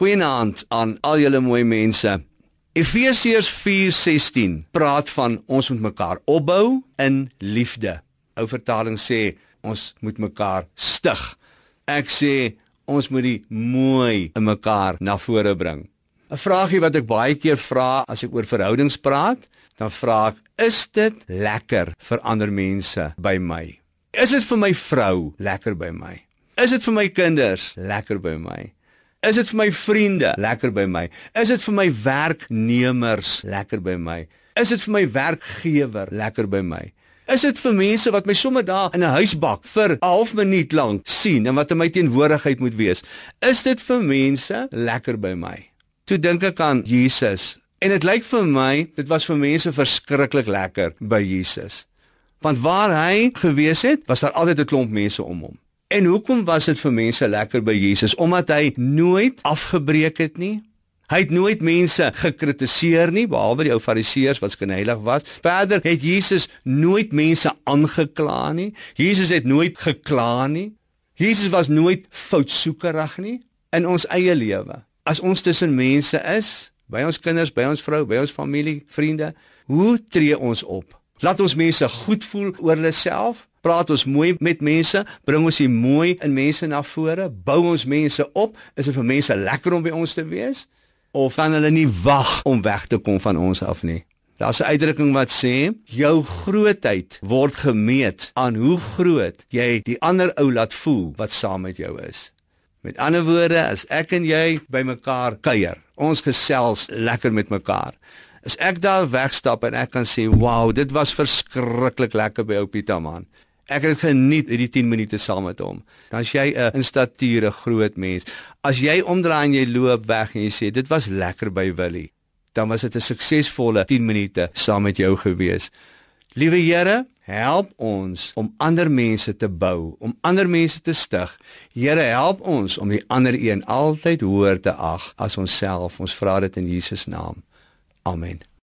Goeienaand aan al julle mooi mense. Efesiërs 4:16 praat van ons moet mekaar opbou in liefde. Ou vertaling sê ons moet mekaar stig. Ek sê ons moet die mooi in mekaar na vore bring. 'n Vraagie wat ek baie keer vra as ek oor verhoudings praat, dan vra ek: Is dit lekker vir ander mense by my? Is dit vir my vrou lekker by my? Is dit vir my kinders lekker by my? Is dit vir my vriende lekker by my? Is dit vir my werknemers lekker by my? Is dit vir my werkgewer lekker by my? Is dit vir mense wat my sommer daar in 'n huisbak vir 'n half minuut lank sien en wat in my teenwoordigheid moet wees? Is dit vir mense lekker by my? Toe dink ek aan Jesus en dit lyk vir my dit was vir mense verskriklik lekker by Jesus. Want waar hy gewees het, was daar altyd 'n klomp mense om hom. En hoekom was dit vir mense lekker by Jesus? Omdat hy nooit afgebreek het nie. Hy het nooit mense gekritiseer nie, behalwe die ou fariseërs wat skynheilig was. Verder het Jesus nooit mense aangekla nie. Jesus het nooit gekla nie. Jesus was nooit foutsoekerig nie in ons eie lewe. As ons tussen mense is, by ons kinders, by ons vrou, by ons familie, vriende, hoe tree ons op? Laat ons mense goed voel oor hulle self Praat ons mooi met mense, bring ons hier mooi in mense na vore, bou ons mense op. Is dit vir mense lekker om by ons te wees of kan hulle nie wag om weg te kom van ons af nie? Daar's 'n uitdrukking wat sê, jou grootheid word gemeet aan hoe groot jy die ander ou laat voel wat saam met jou is. Met ander woorde, as ek en jy by mekaar kuier, ons gesels lekker met mekaar. As ek daar wegstap en ek kan sê, "Wow, dit was verskriklik lekker by ou Pieter man." Ek het geniet hierdie 10 minute saam met hom. Dan as jy 'n in stature groot mens, as jy omdraai en jy loop weg en jy sê dit was lekker by Willie, dan was dit 'n suksesvolle 10 minute saam met jou gewees. Liewe Here, help ons om ander mense te bou, om ander mense te stig. Here, help ons om die ander een altyd hoër te ag as onsself. Ons vra dit in Jesus naam. Amen.